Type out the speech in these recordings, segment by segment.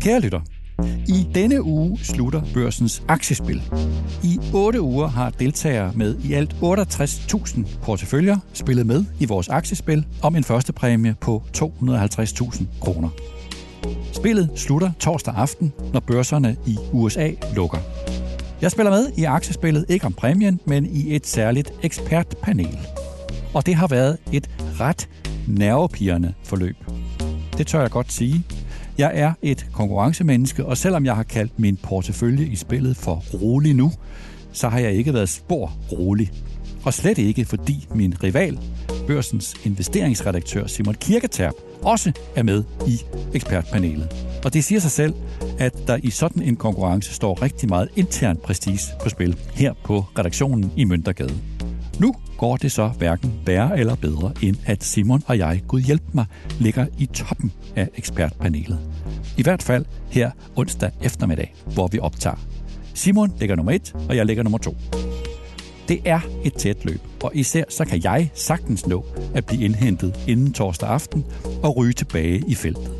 Kære lytter, i denne uge slutter børsens aktiespil. I 8 uger har deltagere med i alt 68.000 porteføljer spillet med i vores aktiespil om en første præmie på 250.000 kroner. Spillet slutter torsdag aften, når børserne i USA lukker. Jeg spiller med i aktiespillet ikke om præmien, men i et særligt ekspertpanel. Og det har været et ret nervepirrende forløb. Det tør jeg godt sige, jeg er et konkurrencemenneske, og selvom jeg har kaldt min portefølje i spillet for rolig nu, så har jeg ikke været spor rolig. Og slet ikke, fordi min rival, børsens investeringsredaktør Simon Kirketerp, også er med i ekspertpanelet. Og det siger sig selv, at der i sådan en konkurrence står rigtig meget intern prestige på spil her på redaktionen i Møntergade. Nu går det så hverken værre eller bedre, end at Simon og jeg, Gud hjælp mig, ligger i toppen af ekspertpanelet. I hvert fald her onsdag eftermiddag, hvor vi optager. Simon ligger nummer et, og jeg ligger nummer to. Det er et tæt løb, og især så kan jeg sagtens nå at blive indhentet inden torsdag aften og ryge tilbage i feltet.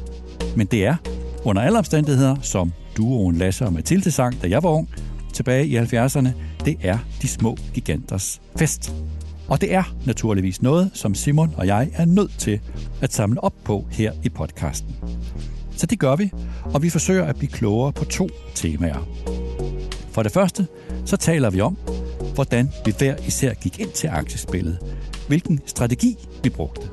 Men det er, under alle omstændigheder, som duoen Lasse og Mathilde sang, da jeg var ung, tilbage i 70'erne, det er de små giganters fest. Og det er naturligvis noget, som Simon og jeg er nødt til at samle op på her i podcasten. Så det gør vi, og vi forsøger at blive klogere på to temaer. For det første, så taler vi om, hvordan vi hver især gik ind til aktiespillet, hvilken strategi vi brugte.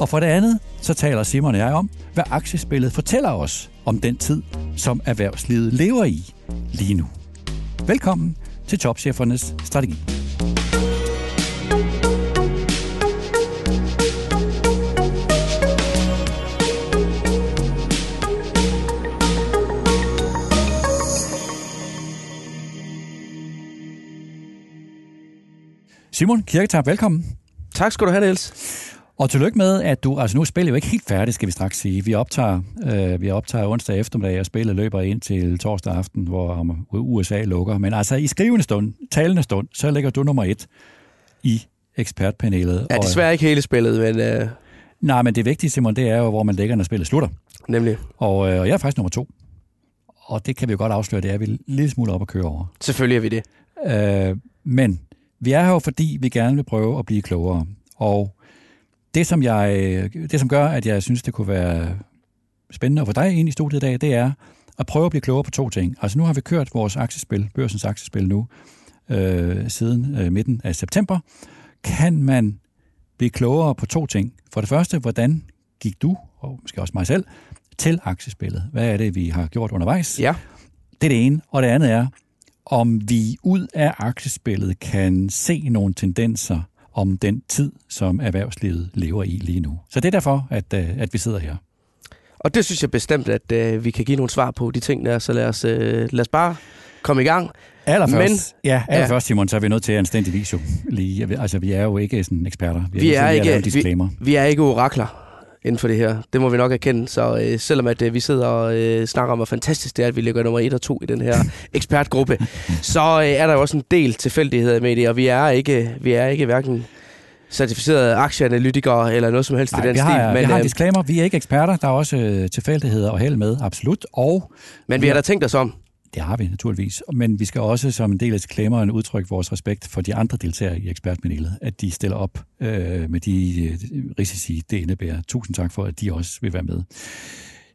Og for det andet, så taler Simon og jeg om, hvad aktiespillet fortæller os om den tid, som erhvervslivet lever i lige nu. Velkommen til Topchefernes Strategi. Simon Kirketab, velkommen. Tak skal du have, Niels. Og tillykke med, at du, altså nu er spillet jo ikke helt færdigt, skal vi straks sige. Vi optager, øh, vi optager onsdag eftermiddag, og spillet løber ind til torsdag aften, hvor USA lukker. Men altså i skrivende stund, talende stund, så ligger du nummer et i ekspertpanelet. Ja, desværre ikke hele spillet, men... Øh... Nej, men det vigtige, Simon, det er jo, hvor man ligger, når spillet slutter. Nemlig. Og, øh, og jeg er faktisk nummer to. Og det kan vi jo godt afsløre, det er vi lidt smule op at køre over. Selvfølgelig er vi det. Øh, men vi er her jo, fordi vi gerne vil prøve at blive klogere. Og det, som, jeg, det, som gør, at jeg synes, det kunne være spændende at få dig ind i studiet i dag, det er at prøve at blive klogere på to ting. Altså nu har vi kørt vores aktiespil, børsens aktiespil nu, øh, siden øh, midten af september. Kan man blive klogere på to ting? For det første, hvordan gik du, og måske også mig selv, til aktiespillet? Hvad er det, vi har gjort undervejs? Ja. Det er det ene. Og det andet er, om vi ud af aktiespillet kan se nogle tendenser om den tid, som erhvervslivet lever i lige nu. Så det er derfor, at, øh, at vi sidder her. Og det synes jeg bestemt, at uh, vi kan give nogle svar på, de ting der, så lad os, uh, lad os bare komme i gang. Allerførst, Men, ja, allerførst, ja. Simon, så er vi nødt til at anstændigvis jo lige, altså vi er jo ikke sådan eksperter. Vi, vi er, ikke, vi, vi er ikke orakler inden for det her. Det må vi nok erkende. Så øh, selvom at øh, vi sidder og øh, snakker om, hvor fantastisk det er, at vi ligger nummer 1 og 2 i den her ekspertgruppe, så øh, er der jo også en del tilfældigheder med det, og vi er ikke, vi er ikke hverken certificerede aktieanalytikere eller noget som helst Nej, i den har, stil. Men, vi har en øh, disclaimer. Vi er ikke eksperter. Der er også øh, tilfældigheder og held med, absolut. Og men vi har da tænkt os om. Det har vi naturligvis. Men vi skal også som en del af disclaimeren udtrykke vores respekt for de andre deltagere i ekspertpanelet, at de stiller op øh, med de øh, risici, det indebærer. Tusind tak for, at de også vil være med.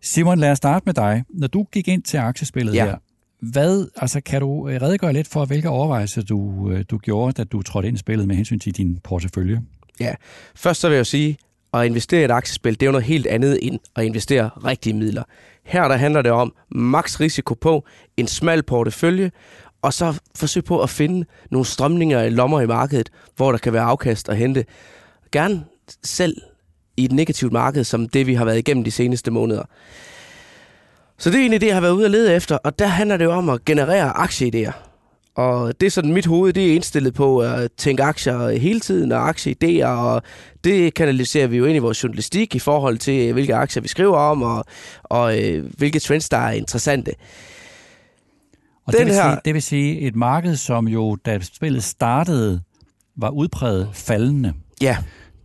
Simon, lad os starte med dig. Når du gik ind til aktiespillet ja. her, hvad, altså kan du øh, redegøre lidt for, hvilke overvejelser du, øh, du gjorde, da du trådte ind i spillet med hensyn til din portefølje? Ja, først så vil jeg sige, at investere i et aktiespil, det er jo noget helt andet end at investere rigtige midler. Her der handler det om maks risiko på en smal portefølje, og så forsøg på at finde nogle strømninger i lommer i markedet, hvor der kan være afkast at hente. Gerne selv i et negativt marked, som det vi har været igennem de seneste måneder. Så det er egentlig det, jeg har været ude og lede efter, og der handler det jo om at generere aktieidéer. Og det er sådan, mit hoved det er indstillet på at tænke aktier hele tiden, og aktieidéer, og det kanaliserer vi jo ind i vores journalistik i forhold til, hvilke aktier vi skriver om, og, og øh, hvilke trends, der er interessante. Og Den det, vil her... sige, det vil sige et marked, som jo, da spillet startede, var udpræget faldende. Ja.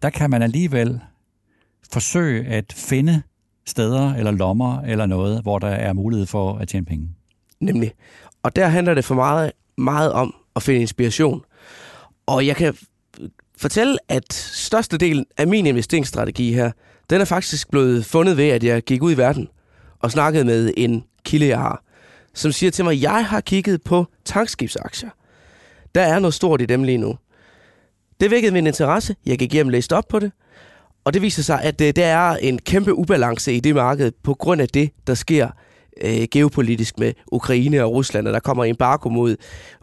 Der kan man alligevel forsøge at finde steder eller lommer eller noget, hvor der er mulighed for at tjene penge. Nemlig. Og der handler det for meget, meget om at finde inspiration. Og jeg kan fortælle, at størstedelen af min investeringsstrategi her, den er faktisk blevet fundet ved, at jeg gik ud i verden og snakkede med en kilde, jeg har, som siger til mig, at jeg har kigget på tankskibsaktier. Der er noget stort i dem lige nu. Det vækkede min interesse. Jeg gik hjem og læste op på det. Og det viser sig, at øh, der er en kæmpe ubalance i det marked på grund af det, der sker øh, geopolitisk med Ukraine og Rusland, og der kommer embargo mod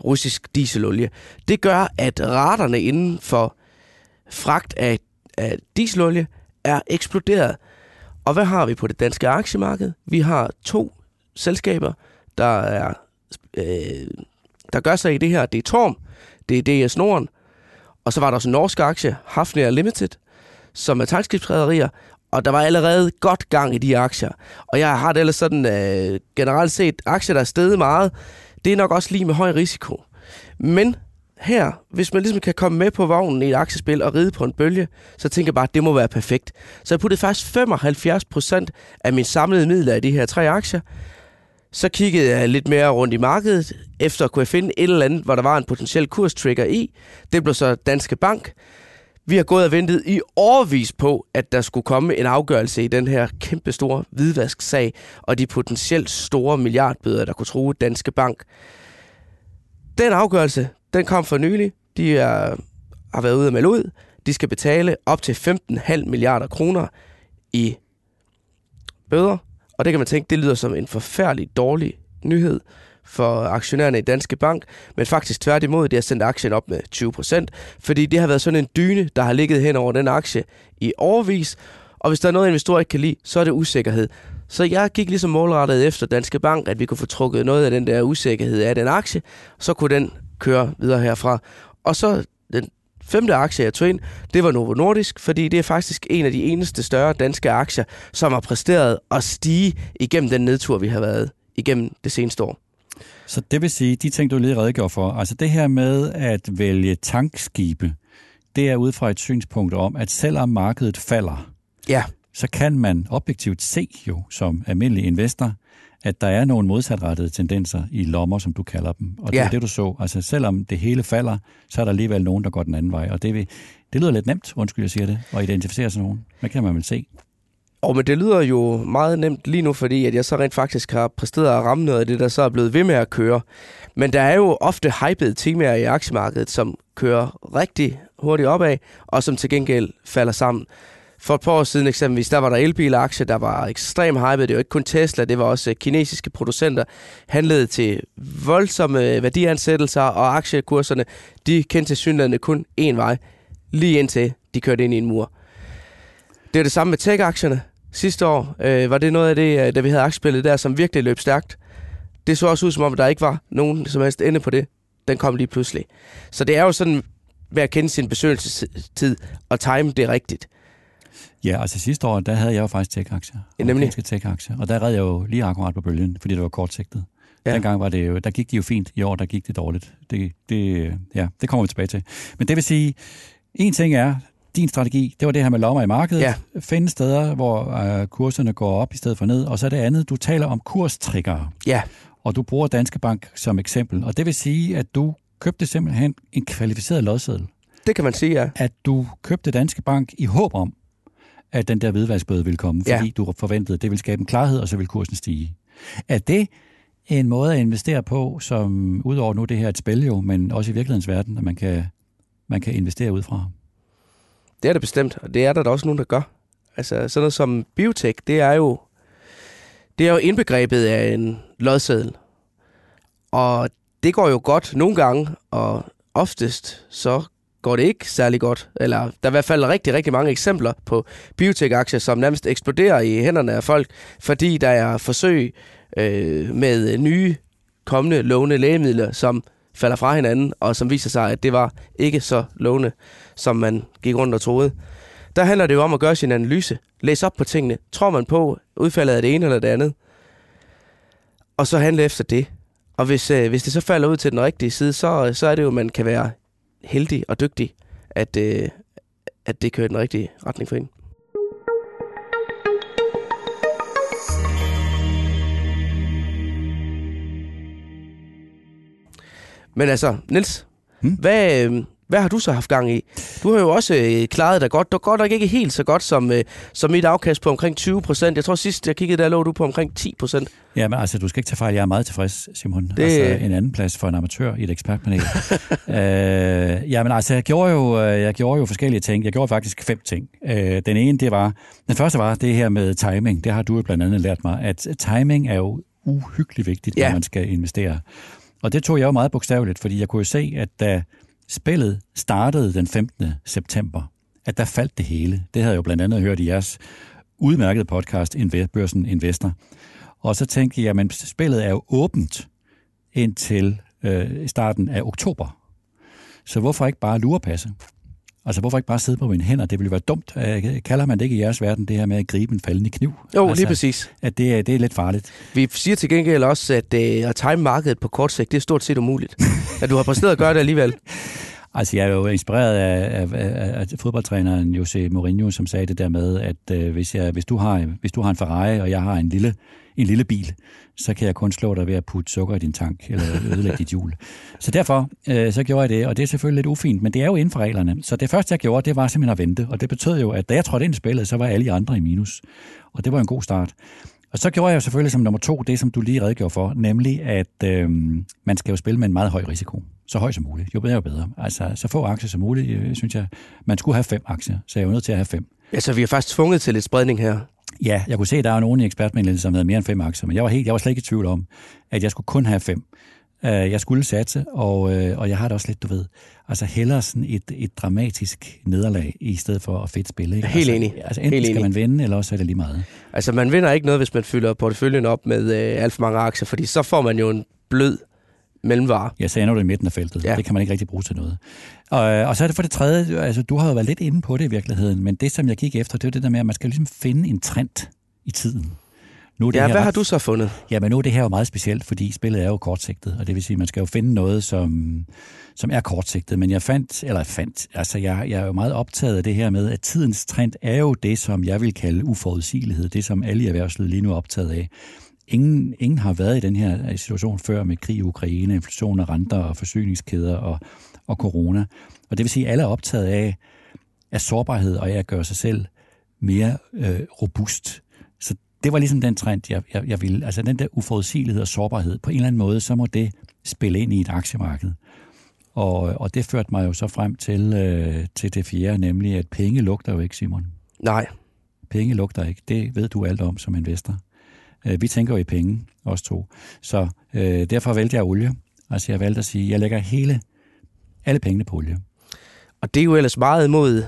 russisk dieselolie. Det gør, at raterne inden for fragt af, af dieselolie er eksploderet. Og hvad har vi på det danske aktiemarked? Vi har to selskaber, der er øh, der gør sig i det her. Det er Torm, det er DS Norden, og så var der også en norsk aktie, Hafnia Limited, som er tankskibsrederier, og der var allerede godt gang i de aktier. Og jeg har det ellers sådan, øh, generelt set, aktier, der er steget meget, det er nok også lige med høj risiko. Men her, hvis man ligesom kan komme med på vognen i et aktiespil og ride på en bølge, så tænker jeg bare, at det må være perfekt. Så jeg puttede faktisk 75% af min samlede midler i de her tre aktier. Så kiggede jeg lidt mere rundt i markedet, efter at kunne finde et eller andet, hvor der var en potentiel kurstrigger i. Det blev så Danske Bank. Vi har gået og ventet i årvis på, at der skulle komme en afgørelse i den her kæmpe store hvidvasksag og de potentielt store milliardbøder, der kunne true Danske Bank. Den afgørelse, den kom for nylig. De er, har været ude og melde ud. De skal betale op til 15,5 milliarder kroner i bøder. Og det kan man tænke, det lyder som en forfærdelig dårlig nyhed for aktionærerne i Danske Bank, men faktisk tværtimod, det har sendt aktien op med 20%, fordi det har været sådan en dyne, der har ligget hen over den aktie i årvis, og hvis der er noget, investorer ikke kan lide, så er det usikkerhed. Så jeg gik ligesom målrettet efter Danske Bank, at vi kunne få trukket noget af den der usikkerhed af den aktie, så kunne den køre videre herfra. Og så den femte aktie, jeg tog ind, det var Novo Nordisk, fordi det er faktisk en af de eneste større danske aktier, som har præsteret at stige igennem den nedtur, vi har været igennem det seneste år. Så det vil sige, de ting, du lige redegjorde for, altså det her med at vælge tankskibe, det er ud fra et synspunkt om, at selvom markedet falder, ja. så kan man objektivt se jo som almindelig investor, at der er nogle modsatrettede tendenser i lommer, som du kalder dem. Og det ja. er det, du så. Altså selvom det hele falder, så er der alligevel nogen, der går den anden vej. Og det, vil, det lyder lidt nemt, undskyld jeg siger det, at identificere sådan nogen. Hvad kan man vel se? Og men det lyder jo meget nemt lige nu, fordi at jeg så rent faktisk har præsteret at ramme noget af det, der så er blevet ved med at køre. Men der er jo ofte hypede temaer i aktiemarkedet, som kører rigtig hurtigt opad, og som til gengæld falder sammen. For et par år siden eksempelvis, der var der elbilaktier, der var ekstremt hypede. Det var ikke kun Tesla, det var også øh, kinesiske producenter. Handlede til voldsomme øh, værdiansættelser, og aktiekurserne, de kendte til synlædende kun én vej, lige indtil de kørte ind i en mur. Det er det samme med tech-aktierne. Sidste år øh, var det noget af det, øh, da vi havde aktiespillet der, som virkelig løb stærkt. Det så også ud som om, der ikke var nogen som helst ende på det. Den kom lige pludselig. Så det er jo sådan ved at kende sin besøgelsestid og time det rigtigt. Ja, altså sidste år, der havde jeg jo faktisk tech-aktier. Ja, nemlig. tech-aktier. Og der red jeg jo lige akkurat på bølgen, fordi det var kortsigtet. Ja. Dengang var det jo, der gik de jo fint. I år, der gik det dårligt. Det, det, ja, det kommer vi tilbage til. Men det vil sige, en ting er, din strategi, det var det her med lommer i markedet. Ja. Finde steder, hvor øh, kurserne går op i stedet for ned. Og så det andet, du taler om kurstriggere. Ja. Og du bruger Danske Bank som eksempel. Og det vil sige, at du købte simpelthen en kvalificeret lodseddel. Det kan man sige, ja. At du købte Danske Bank i håb om, at den der hvidvaskbøde ville komme, fordi ja. du forventede, at det ville skabe en klarhed, og så ville kursen stige. Er det en måde at investere på, som udover nu det her et spil jo, men også i virkelighedens verden, at man kan, man kan investere ud fra? Det er det bestemt, og det er der, der også nogen, der gør. Altså sådan noget som biotek, det er jo, det er jo indbegrebet af en lodseddel. Og det går jo godt nogle gange, og oftest så går det ikke særlig godt. Eller der er i hvert fald rigtig, rigtig mange eksempler på biotek-aktier, som nærmest eksploderer i hænderne af folk, fordi der er forsøg øh, med nye kommende lovende lægemidler, som falder fra hinanden, og som viser sig, at det var ikke så lovende, som man gik rundt og troede. Der handler det jo om at gøre sin analyse. læse op på tingene. Tror man på udfaldet af det ene eller det andet? Og så handle efter det. Og hvis, øh, hvis det så falder ud til den rigtige side, så, så er det jo, at man kan være heldig og dygtig, at, øh, at det kører i den rigtige retning for en. Men altså, Niels, Hmm? hvad, øh, hvad har du så haft gang i? Du har jo også øh, klaret dig godt. Du godt nok ikke helt så godt som, øh, som mit afkast på omkring 20 procent. Jeg tror sidst, jeg kiggede, der lå du på omkring 10 procent. Ja, men altså, du skal ikke tage fejl. Jeg er meget tilfreds, Simon. Det- Det... Altså, en anden plads for en amatør i et ekspertpanel. øh, ja, men altså, jeg gjorde, jo, øh, jeg gjorde jo forskellige ting. Jeg gjorde faktisk fem ting. Øh, den ene, det var... Den første var det her med timing. Det har du jo blandt andet lært mig, at timing er jo uhyggeligt vigtigt, Ja. når man skal investere. Og det tog jeg jo meget bogstaveligt, fordi jeg kunne jo se, at da spillet startede den 15. september, at der faldt det hele. Det havde jeg jo blandt andet hørt i jeres udmærkede podcast, Børsen Investor. Og så tænkte jeg, at spillet er jo åbent indtil øh, starten af oktober. Så hvorfor ikke bare lurepasse? Altså, hvorfor ikke bare sidde på mine hænder? Det ville være dumt. Øh, Kalder man det ikke i jeres verden, det her med at gribe en faldende kniv? Jo, altså, lige præcis. At det, er- det er lidt farligt. Vi siger til gengæld også, at øh, at time markedet på kort sigt, det er stort set umuligt. at du har præsteret at gøre det alligevel. Altså, jeg er jo inspireret af, af, af, af fodboldtræneren Jose Mourinho, som sagde det der med, at øh, hvis, jeg, hvis, du har, hvis du har en Ferrari, og jeg har en lille, en lille bil, så kan jeg kun slå dig ved at putte sukker i din tank, eller ødelægge dit hjul. Så derfor, øh, så gjorde jeg det, og det er selvfølgelig lidt ufint, men det er jo inden for reglerne. Så det første, jeg gjorde, det var simpelthen at vente, og det betød jo, at da jeg trådte ind i spillet, så var alle de andre i minus. Og det var en god start. Og så gjorde jeg jo selvfølgelig som nummer to det, som du lige redegjorde for, nemlig at øh, man skal jo spille med en meget høj risiko. Så høj som muligt. Jo bedre, jo bedre. Altså, så få aktier som muligt, øh, synes jeg. Man skulle have fem aktier, så jeg er jo nødt til at have fem. Ja, så vi er faktisk tvunget til lidt spredning her. Ja, jeg kunne se, at der er nogen i ekspertpanelet, som havde mere end fem aktier, men jeg var, helt, jeg var slet ikke i tvivl om, at jeg skulle kun have fem. Øh, Jeg skulle satse, og, øh, og jeg har det også lidt, du ved, altså hellere sådan et, et dramatisk nederlag, i stedet for at fedt spille. Ikke? Helt altså, enig. Altså enten Helt skal enig. man vinde, eller også er det lige meget. Altså, man vinder ikke noget, hvis man fylder porteføljen op med øh, alt for mange aktier, fordi så får man jo en blød mellemvare. Ja, så ender du i midten af feltet. Ja. Det kan man ikke rigtig bruge til noget. Og, og så er det for det tredje, altså du har jo været lidt inde på det i virkeligheden, men det, som jeg gik efter, det er det der med, at man skal ligesom finde en trend i tiden. Nu er det Ja, her hvad ret- har du så fundet? Ja, men nu er det her jo meget specielt, fordi spillet er jo kortsigtet, og det vil sige, at man skal jo finde noget, som, som er kortsigtet. Men jeg fandt, eller fandt, altså jeg, jeg er jo meget optaget af det her med, at tidens trend er jo det, som jeg vil kalde uforudsigelighed, det som alle i erhvervslivet lige nu er optaget af. Ingen, ingen har været i den her situation før med krig i Ukraine, inflation og renter og forsyningskæder og, og corona. Og det vil sige, at alle er optaget af, af sårbarhed og af at gøre sig selv mere øh, robust. Så det var ligesom den trend, jeg, jeg, jeg ville. Altså den der uforudsigelighed og sårbarhed. På en eller anden måde, så må det spille ind i et aktiemarked. Og, og det førte mig jo så frem til, øh, til det fjerde, nemlig at penge lugter jo ikke, Simon. Nej. Penge lugter ikke. Det ved du alt om som investor. Øh, vi tænker jo i penge, os to. Så øh, derfor valgte jeg olie. Altså jeg valgte at sige, at jeg lægger hele, alle pengene på olie. Og det er jo ellers meget imod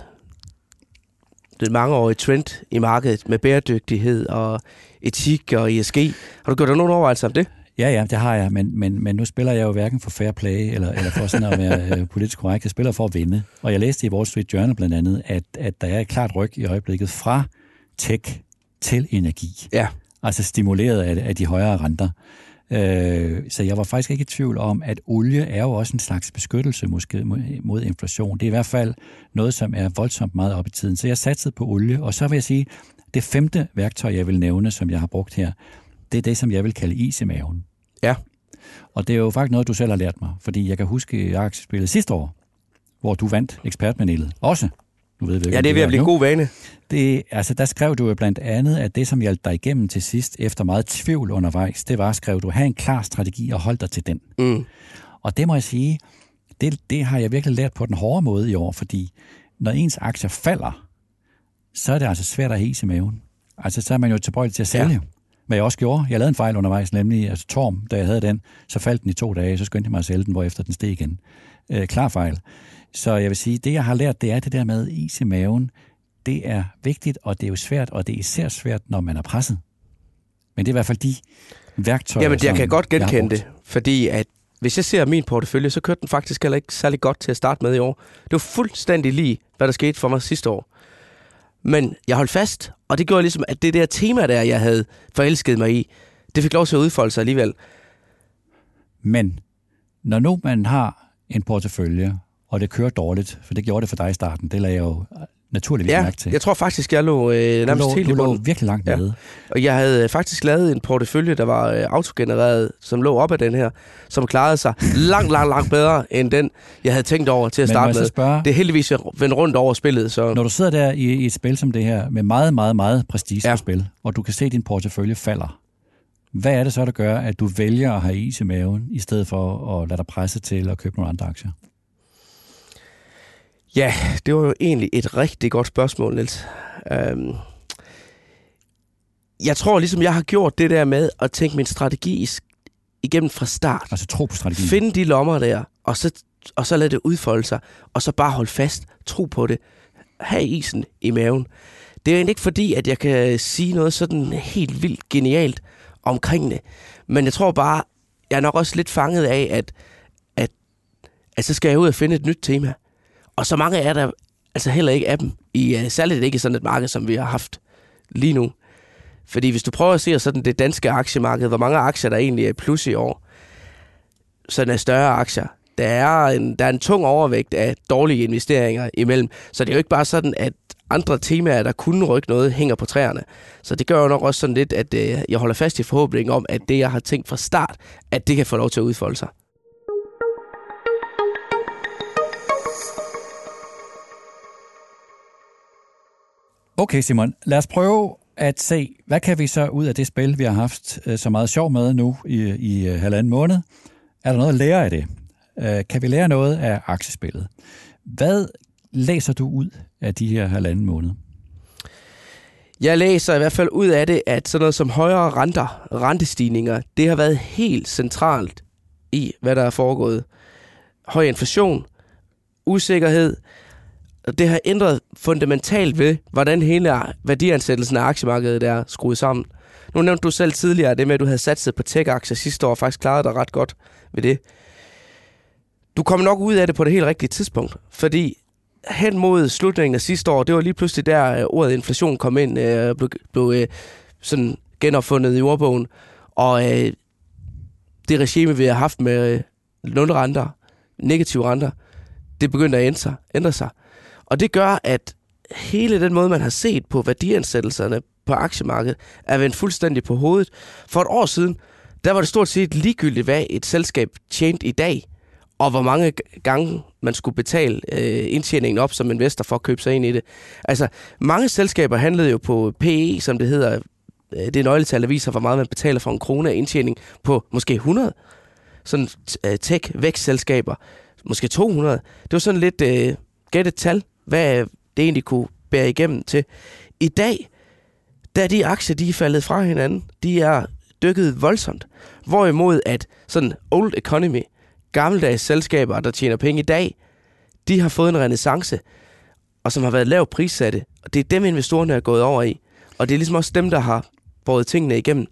den mangeårige trend i markedet med bæredygtighed og etik og ESG. Har du gjort dig nogen overvejelser om det? Ja, ja, det har jeg, men, men, men nu spiller jeg jo hverken for fair play eller, eller for sådan at være øh, politisk korrekt. Jeg spiller for at vinde. Og jeg læste i Wall Street Journal blandt andet, at, at der er et klart ryg i øjeblikket fra tech til energi. Ja. Altså stimuleret af, af de højere renter. Øh, så jeg var faktisk ikke i tvivl om, at olie er jo også en slags beskyttelse måske mod, inflation. Det er i hvert fald noget, som er voldsomt meget op i tiden. Så jeg satsede på olie, og så vil jeg sige, det femte værktøj, jeg vil nævne, som jeg har brugt her, det er det, som jeg vil kalde is i maven. Ja. Og det er jo faktisk noget, du selv har lært mig, fordi jeg kan huske aktiespillet sidste år, hvor du vandt ekspertpanelet også. Nu ved ikke, Ja, det er ved at blive god vane. Det, altså, der skrev du jo blandt andet, at det, som hjalp dig igennem til sidst, efter meget tvivl undervejs, det var, skrev du, have en klar strategi og hold dig til den. Mm. Og det må jeg sige, det, det har jeg virkelig lært på den hårde måde i år, fordi når ens aktier falder, så er det altså svært at is i maven. Altså, så er man jo tilbøjelig til at sælge. Ja. Hvad jeg også gjorde, jeg lavede en fejl undervejs, nemlig altså Torm, da jeg havde den, så faldt den i to dage, så skyndte jeg mig at sælge den, hvorefter den steg igen. Øh, klar fejl. Så jeg vil sige, det jeg har lært, det er det der med is i maven. Det er vigtigt, og det er jo svært, og det er især svært, når man er presset. Men det er i hvert fald de værktøjer, Jamen, jeg som kan godt genkende det, fordi at hvis jeg ser min portefølje, så kørte den faktisk heller ikke særlig godt til at starte med i år. Det var fuldstændig lige, hvad der skete for mig sidste år. Men jeg holdt fast, og det gjorde ligesom, at det der tema, der jeg havde forelsket mig i, det fik lov til at udfolde sig alligevel. Men når nu man har en portefølje, og det kører dårligt, for det gjorde det for dig i starten, det lagde jeg jo naturligvis Ja, mærke til. jeg tror faktisk, jeg lå øh, nærmest lå, helt du lå virkelig langt Ja. nede. Og jeg havde faktisk lavet en portefølje, der var øh, autogenereret, som lå op af den her, som klarede sig langt, langt, langt bedre, end den, jeg havde tænkt over til at Men starte jeg med. spørge, Det er heldigvis vendt rundt over spillet, så når du sidder der i, i et spil som det her, med meget, meget, meget prestige ja. spil, og du kan se, at din portefølje falder, hvad er det så, der gør, at du vælger at have is i maven, i stedet for at lade dig presse til at købe nogle andre aktier? Ja, det var jo egentlig et rigtig godt spørgsmål, Niels. Øhm, jeg tror ligesom, jeg har gjort det der med at tænke min strategi igennem fra start. Altså tro på strategien. Finde de lommer der, og så, og så lade det udfolde sig, og så bare holde fast, tro på det, have isen i maven. Det er egentlig ikke fordi, at jeg kan sige noget sådan helt vildt genialt omkring det, men jeg tror bare, jeg er nok også lidt fanget af, at, at, at så skal jeg ud og finde et nyt tema. Og så mange er der altså heller ikke af dem, i, uh, særligt ikke i sådan et marked, som vi har haft lige nu. Fordi hvis du prøver at se sådan det danske aktiemarked, hvor mange aktier der egentlig er plus i år, sådan er større aktier. Der er, en, der er en tung overvægt af dårlige investeringer imellem. Så det er jo ikke bare sådan, at andre temaer, der kunne rykke noget, hænger på træerne. Så det gør jo nok også sådan lidt, at øh, jeg holder fast i forhåbningen om, at det, jeg har tænkt fra start, at det kan få lov til at udfolde sig. Okay, Simon, lad os prøve at se, hvad kan vi så ud af det spil, vi har haft øh, så meget sjov med nu i, i øh, halvanden måned? Er der noget at lære af det? Øh, kan vi lære noget af aktiespillet? Hvad læser du ud af de her halvanden måned? Jeg læser i hvert fald ud af det, at sådan noget som højere renter, rentestigninger, det har været helt centralt i, hvad der er foregået. Høj inflation, usikkerhed, det har ændret fundamentalt ved, hvordan hele værdiansættelsen af aktiemarkedet er skruet sammen. Nu nævnte du selv tidligere det med, at du havde satset på tech-aktier sidste år, og faktisk klaret dig ret godt ved det. Du kom nok ud af det på det helt rigtige tidspunkt, fordi hen mod slutningen af sidste år, det var lige pludselig der, øh, ordet inflation kom ind, øh, blev, blev øh, sådan genopfundet i ordbogen, og øh, det regime, vi har haft med øh, nulrenter, negative renter, det begyndte at ændre sig, ændre sig. Og det gør, at hele den måde, man har set på værdiansættelserne på aktiemarkedet, er vendt fuldstændig på hovedet. For et år siden, der var det stort set ligegyldigt, hvad et selskab tjente i dag, og hvor mange gange man skulle betale øh, indtjeningen op som investor for at købe sig ind i det. Altså, mange selskaber handlede jo på PE, som det hedder. Øh, det nøgletal, der viser, hvor meget man betaler for en krone af indtjening på måske 100. Sådan øh, tech-vækstselskaber, måske 200. Det var sådan lidt øh, gæt et tal, hvad det egentlig kunne bære igennem til. I dag, der er de aktier, de er faldet fra hinanden. De er dykket voldsomt. Hvorimod at sådan old economy, gammeldags selskaber, der tjener penge i dag, de har fået en renaissance, og som har været lavt prissatte. Og det er dem, investorerne er gået over i. Og det er ligesom også dem, der har båret tingene igennem.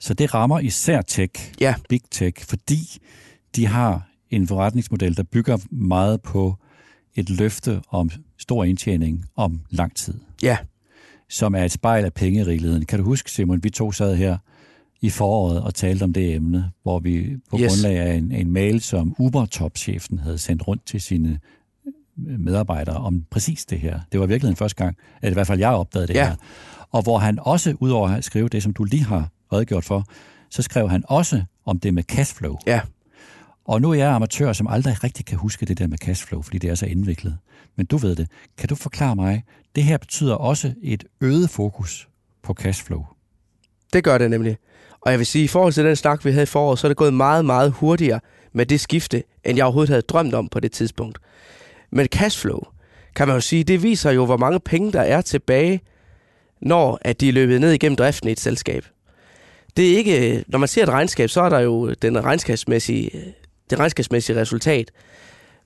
Så det rammer især tech, Ja. big tech, fordi de har en forretningsmodel, der bygger meget på et løfte om stor indtjening om lang tid, Ja, som er et spejl af pengerigeligheden. Kan du huske, Simon, vi to sad her i foråret og talte om det emne, hvor vi på Yes. yes. grundlag af en, en mail, som Uber-topchefen havde sendt rundt til sine øh, medarbejdere om præcis det her. Det var virkelig den første gang, at i hvert fald jeg opdagede det Ja. her. Og hvor han også, udover at skrive det, som du lige har redegjort for, så skrev han også om det med cashflow. ja. Og nu er jeg amatør, som aldrig rigtig kan huske det der med cashflow, fordi det er så indviklet. Men du ved det. Kan du forklare mig, det her betyder også et øget fokus på cashflow. Det gør det nemlig. Og jeg vil sige, i forhold til den snak, vi havde i foråret, så er det gået meget, meget hurtigere med det skifte, end jeg overhovedet havde drømt om på det tidspunkt. Men cashflow, kan man jo sige, det viser jo, hvor mange penge der er tilbage, når at de er løbet ned igennem driften i et selskab. Det er ikke, når man ser et regnskab, så er der jo den regnskabsmæssige, det regnskabsmæssige resultat.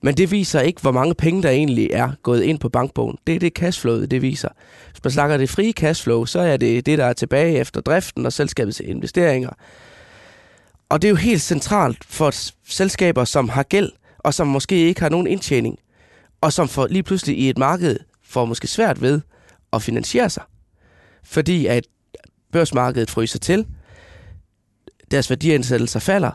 Men det viser ikke, hvor mange penge, der egentlig er gået ind på bankbogen. Det er det cashflowet, det viser. Hvis man snakker det frie cashflow, så er det det, der er tilbage efter driften og selskabets investeringer. Og det er jo helt centralt for selskaber, som har gæld, og som måske ikke har nogen indtjening, og som får lige pludselig i et marked får måske svært ved at finansiere sig. Fordi at børsmarkedet fryser til, deres værdiansættelser falder,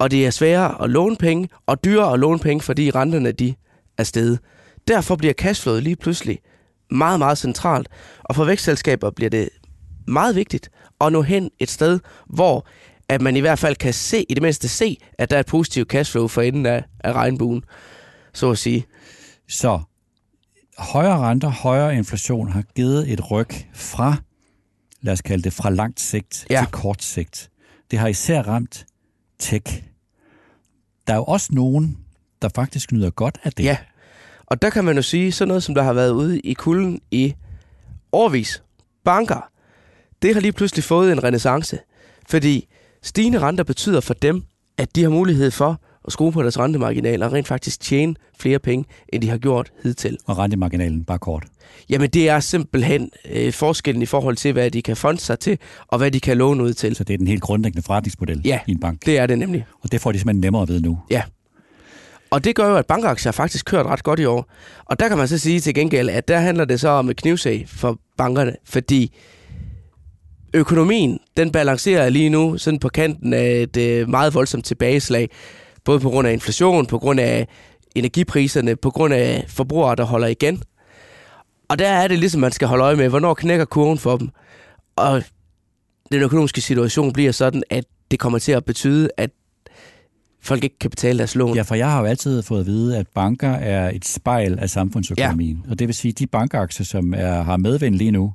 og det er sværere at låne penge, og dyrere at låne penge, fordi renterne de er steget. Derfor bliver cashflowet lige pludselig meget, meget centralt. Og for vækstselskaber bliver det meget vigtigt at nå hen et sted, hvor at man i hvert fald kan se, i det mindste se, at der er et positivt cashflow for enden af, af regnbuen, så at sige. Så højere renter, højere inflation har givet et ryg fra, lad os kalde det, fra langt sigt ja. til kort sigt. Det har især ramt tech. Der er jo også nogen, der faktisk nyder godt af det. Ja, og der kan man jo sige, sådan noget som der har været ude i kulden i årvis. Banker, det har lige pludselig fået en renaissance. Fordi stigende renter betyder for dem, at de har mulighed for at skrue på deres rentemarginal og rent faktisk tjene flere penge, end de har gjort hidtil. Og rentemarginalen, bare kort. Jamen det er simpelthen øh, forskellen i forhold til, hvad de kan fonde sig til, og hvad de kan låne ud til. Så det er den helt grundlæggende forretningsmodel ja, i en bank? det er det nemlig. Og det får de simpelthen nemmere ved nu? Ja. Og det gør jo, at bankaktier faktisk kørt ret godt i år. Og der kan man så sige til gengæld, at der handler det så om et knivsag for bankerne, fordi økonomien, den balancerer lige nu sådan på kanten af et øh, meget voldsomt tilbageslag. Både på grund af inflation, på grund af energipriserne, på grund af forbrugere, der holder igen. Og der er det ligesom, man skal holde øje med, hvornår knækker kurven for dem. Og den økonomiske situation bliver sådan, at det kommer til at betyde, at folk ikke kan betale deres lån. Ja, for jeg har jo altid fået at vide, at banker er et spejl af samfundsøkonomien. Ja. Og det vil sige, at de bankaktier, som er, har medvind lige nu,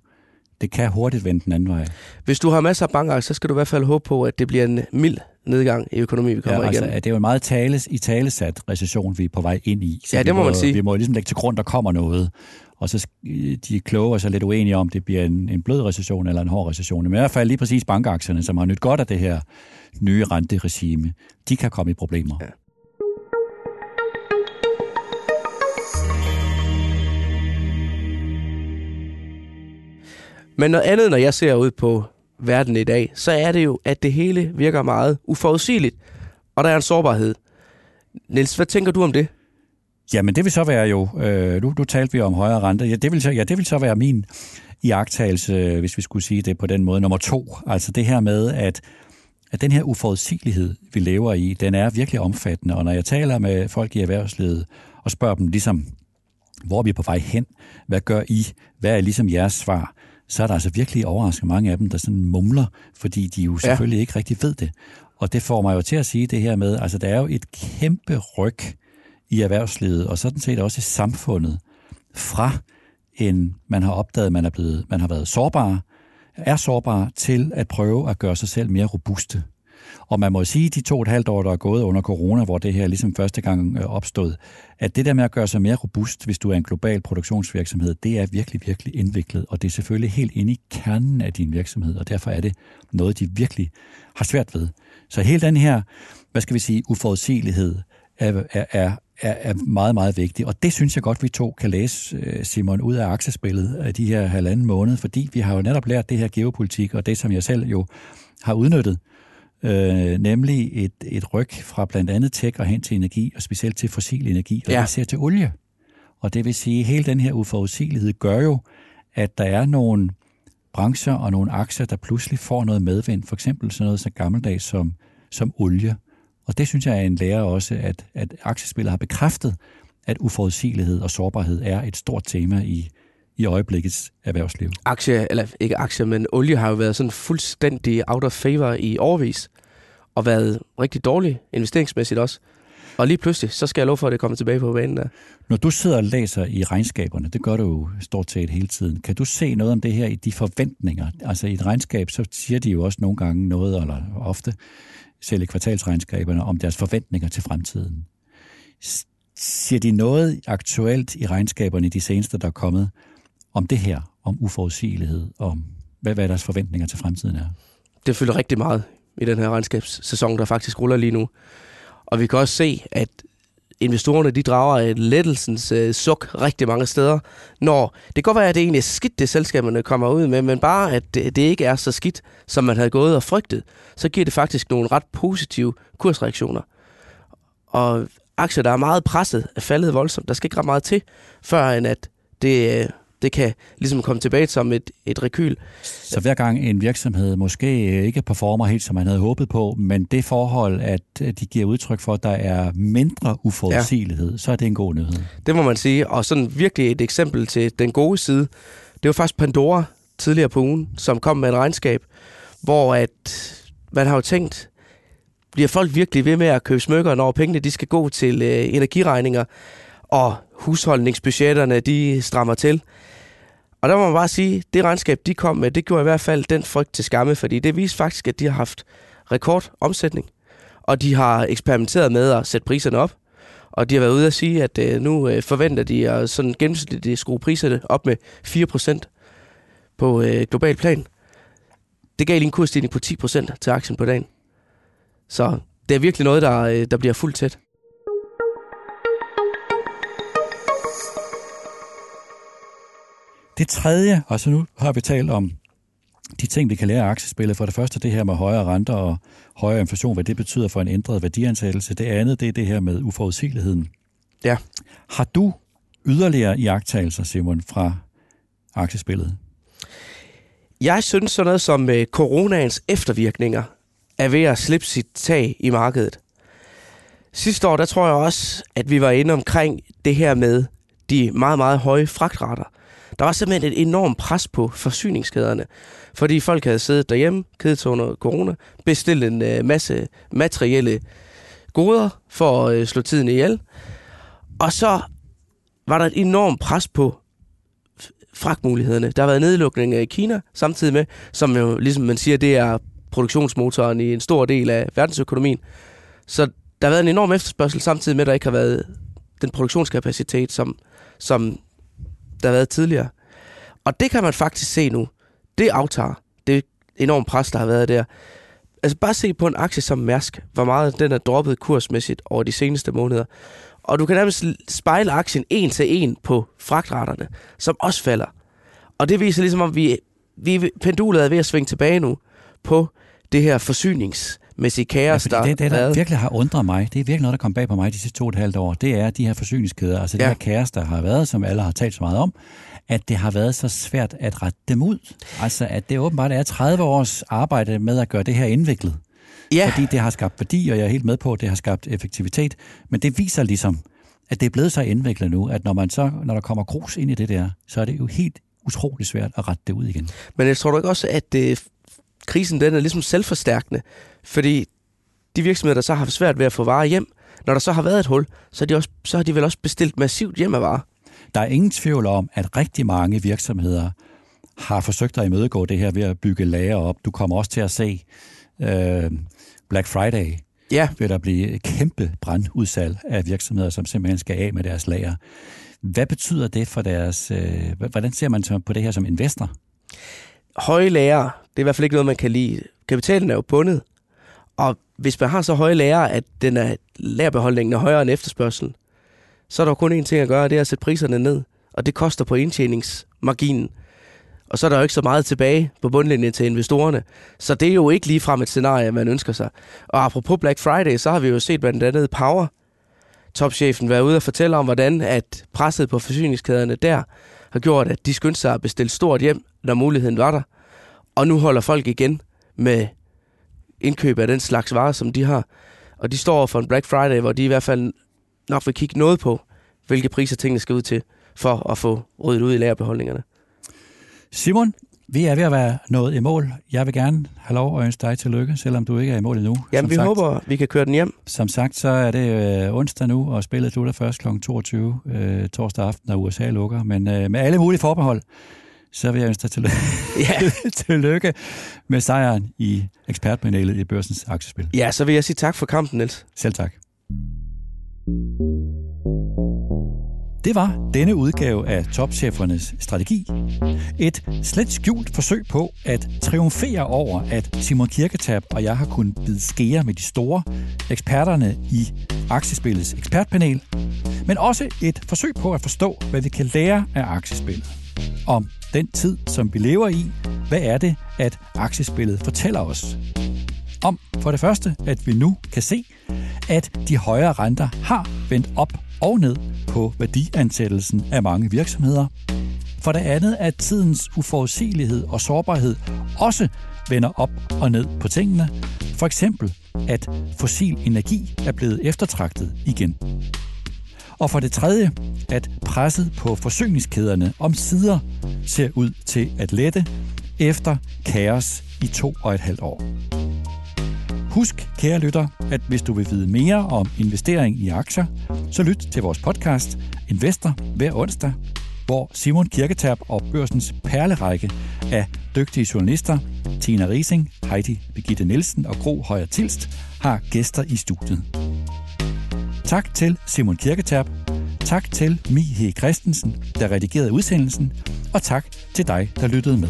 det kan hurtigt vende den anden vej. Hvis du har masser af bankaktier, så skal du i hvert fald håbe på, at det bliver en mild nedgang i økonomi, vi kommer ja, altså, igen. Det er jo en meget tales, i talesat recession, vi er på vej ind i. Så ja, det må, må man sige. Vi må ligesom lægge til grund, der kommer noget. Og så de kloge så lidt uenige om, det bliver en, en blød recession eller en hård recession. Men i hvert fald lige præcis bankaktierne, som har nyt godt af det her nye renteregime, de kan komme i problemer. Ja. Men noget andet, når jeg ser ud på verden i dag, så er det jo, at det hele virker meget uforudsigeligt, og der er en sårbarhed. Niels, hvad tænker du om det? Jamen, det vil så være jo, øh, nu, nu talte vi om højere rente, ja det, vil så, ja, det vil så være min iagtagelse, øh, hvis vi skulle sige det på den måde, nummer to. Altså det her med, at, at den her uforudsigelighed, vi lever i, den er virkelig omfattende, og når jeg taler med folk i erhvervslivet og spørger dem ligesom, hvor er vi på vej hen? Hvad gør I? Hvad er ligesom jeres svar? Så er der altså virkelig overraskende mange af dem, der sådan mumler, fordi de jo selvfølgelig ja. ikke rigtig ved det. Og det får mig jo til at sige det her med, altså der er jo et kæmpe ryg i erhvervslivet, og sådan set også i samfundet, fra en, man har opdaget, man er blevet, man har været sårbar, er sårbar til at prøve at gøre sig selv mere robuste. Og man må sige, de to og et halvt år, der er gået under corona, hvor det her ligesom første gang øh, opstod, at det der med at gøre sig mere robust, hvis du er en global produktionsvirksomhed, det er virkelig, virkelig indviklet, og det er selvfølgelig helt inde i kernen af din virksomhed, og derfor er det noget, de virkelig har svært ved. Så hele den her, hvad skal vi sige, uforudsigelighed er, er, er, er meget, meget vigtig. Og det synes jeg godt, vi to kan læse, øh, Simon, ud af aktiespillet af de her halvanden måned, fordi vi har jo netop lært det her geopolitik, og det, som jeg selv jo har udnyttet øh, nemlig et, et ryg fra blandt andet tech og hen til energi, og specielt til fossil energi, og ja. ser til olie. Og det vil sige, at hele den her uforudsigelighed gør jo, at der er nogle brancher og nogle aktier, der pludselig får noget medvind, for eksempel sådan noget så gammeldags som, som olie. Og det synes jeg er en lære også, at, at aktiespillet har bekræftet, at uforudsigelighed og sårbarhed er et stort tema i, i øjeblikkets erhvervsliv. Aktie, eller ikke aktier, men olie har jo været sådan fuldstændig out of favor i årvis, og været rigtig dårlig investeringsmæssigt også. Og lige pludselig, så skal jeg love for, at det kommer tilbage på banen der. Når du sidder og læser i regnskaberne, det gør du jo stort set hele tiden, kan du se noget om det her i de forventninger? Altså i et regnskab, så siger de jo også nogle gange noget, eller ofte, selv i kvartalsregnskaberne, om deres forventninger til fremtiden. Siger de noget aktuelt i regnskaberne, de seneste, der er kommet, om det her, om uforudsigelighed, om hvad, hvad deres forventninger til fremtiden er? Det fylder rigtig meget i den her regnskabssæson, der faktisk ruller lige nu. Og vi kan også se, at investorerne de drager et lettelsens øh, suk rigtig mange steder, når det kan godt være, at det egentlig er skidt, det selskaberne kommer ud med, men bare at det, det ikke er så skidt, som man havde gået og frygtet, så giver det faktisk nogle ret positive kursreaktioner. Og aktier, der er meget presset, er faldet voldsomt. Der skal ikke ret meget til, før end at det, øh, det kan ligesom komme tilbage som et, et rekyl. Så hver gang en virksomhed måske ikke performer helt, som man havde håbet på, men det forhold, at de giver udtryk for, at der er mindre uforudsigelighed, ja. så er det en god nyhed. Det må man sige. Og sådan virkelig et eksempel til den gode side, det var faktisk Pandora tidligere på ugen, som kom med et regnskab, hvor at man har jo tænkt, bliver folk virkelig ved med at købe smykker, når pengene de skal gå til øh, energiregninger, og husholdningsbudgetterne de strammer til. Og der må man bare sige, det regnskab, de kom med, det gjorde i hvert fald den frygt til skamme, fordi det viste faktisk, at de har haft rekordomsætning, og de har eksperimenteret med at sætte priserne op, og de har været ude at sige, at øh, nu øh, forventer de at sådan gennemsnitligt skrue priserne op med 4% på øh, global plan. Det gav lige en kursstigning på 10% til aktien på dagen. Så det er virkelig noget, der, øh, der bliver fuldt tæt. Det tredje, og så nu har vi talt om de ting, vi kan lære af aktiespillet. For det første det her med højere renter og højere inflation, hvad det betyder for en ændret værdiansættelse. Det andet, det er det her med uforudsigeligheden. Ja. Har du yderligere iagttagelser, Simon, fra aktiespillet? Jeg synes sådan noget som øh, coronaens eftervirkninger er ved at slippe sit tag i markedet. Sidste år, der tror jeg også, at vi var inde omkring det her med de meget, meget høje fragtrater. Der var simpelthen et enormt pres på forsyningskæderne, fordi folk havde siddet derhjemme, kedet under corona, bestilt en øh, masse materielle goder for at øh, slå tiden ihjel. Og så var der et enormt pres på fragtmulighederne. Der har været nedlukninger i Kina, samtidig med, som jo, ligesom man siger, det er produktionsmotoren i en stor del af verdensøkonomien. Så der har været en enorm efterspørgsel, samtidig med, at der ikke har været den produktionskapacitet, som, som der har været tidligere. Og det kan man faktisk se nu. Det aftager. Det enorme pres, der har været der. Altså bare se på en aktie som Mærsk, hvor meget den er droppet kursmæssigt over de seneste måneder. Og du kan nærmest spejle aktien en til en på fragtraterne, som også falder. Og det viser ligesom, at vi, vi pendulet er ved at svinge tilbage nu på det her forsynings forsyningsmæssige kaos, ja, der det, det, der været. virkelig har undret mig, det er virkelig noget, der kom bag på mig de sidste to og et halvt år, det er de her forsyningskæder, altså ja. det her kaos, der har været, som alle har talt så meget om, at det har været så svært at rette dem ud. Altså, at det åbenbart er 30 års arbejde med at gøre det her indviklet. Ja. Fordi det har skabt værdi, og jeg er helt med på, at det har skabt effektivitet. Men det viser ligesom, at det er blevet så indviklet nu, at når, man så, når der kommer grus ind i det der, så er det jo helt utrolig svært at rette det ud igen. Men jeg tror du ikke også, at øh, krisen den er ligesom selvforstærkende? Fordi de virksomheder, der så har haft svært ved at få varer hjem, når der så har været et hul, så har de, også, så har de vel også bestilt massivt hjem af varer. Der er ingen tvivl om, at rigtig mange virksomheder har forsøgt at imødegå det her ved at bygge lager op. Du kommer også til at se øh, Black Friday, ja. vil der blive kæmpe brandudsalg af virksomheder, som simpelthen skal af med deres lager. Hvad betyder det for deres... Øh, hvordan ser man på det her som investor? Høje lager, det er i hvert fald ikke noget, man kan lide. Kapitalen er jo bundet, og hvis man har så høje lager, at den er, lagerbeholdningen er højere end efterspørgselen, så er der kun én ting at gøre, det er at sætte priserne ned. Og det koster på indtjeningsmarginen. Og så er der jo ikke så meget tilbage på bundlinjen til investorerne. Så det er jo ikke lige frem et scenarie, man ønsker sig. Og apropos Black Friday, så har vi jo set blandt andet Power, topchefen, være ude og fortælle om, hvordan at presset på forsyningskæderne der har gjort, at de skyndte sig at bestille stort hjem, når muligheden var der. Og nu holder folk igen med indkøb af den slags varer, som de har. Og de står for en Black Friday, hvor de i hvert fald nok vil kigge noget på, hvilke priser tingene skal ud til, for at få ryddet ud i lagerbeholdningerne. Simon, vi er ved at være nået i mål. Jeg vil gerne have lov at ønske dig tillykke, selvom du ikke er i mål endnu. Jamen, som vi sagt, håber, vi kan køre den hjem. Som sagt, så er det øh, onsdag nu, og spillet slutter først kl. 22 øh, torsdag aften, når USA lukker. Men øh, med alle mulige forbehold, så vil jeg ønske dig tillykke, ja. tillykke med sejren i ekspertpanelet i Børsens Aktiespil. Ja, så vil jeg sige tak for kampen, Niels. Selv tak. Det var denne udgave af Topchefernes Strategi. Et slet skjult forsøg på at triumfere over, at Simon Kirketab og jeg har kunnet bide skære med de store eksperterne i aktiespillets ekspertpanel, men også et forsøg på at forstå, hvad vi kan lære af aktiespillet. Om den tid, som vi lever i, hvad er det, at aktiespillet fortæller os? Om for det første, at vi nu kan se, at de højere renter har vendt op og ned på værdiansættelsen af mange virksomheder. For det andet, at tidens uforudsigelighed og sårbarhed også vender op og ned på tingene. For eksempel, at fossil energi er blevet eftertragtet igen. Og for det tredje, at presset på forsyningskæderne om sider ser ud til at lette efter kaos i to og et halvt år. Husk, kære lytter, at hvis du vil vide mere om investering i aktier, så lyt til vores podcast Investor hver onsdag, hvor Simon Kirketab og børsens perlerække af dygtige journalister, Tina Rising, Heidi Begitte Nielsen og Gro Højer Tilst, har gæster i studiet. Tak til Simon Kirketab, tak til Mihe Christensen, der redigerede udsendelsen, og tak til dig, der lyttede med.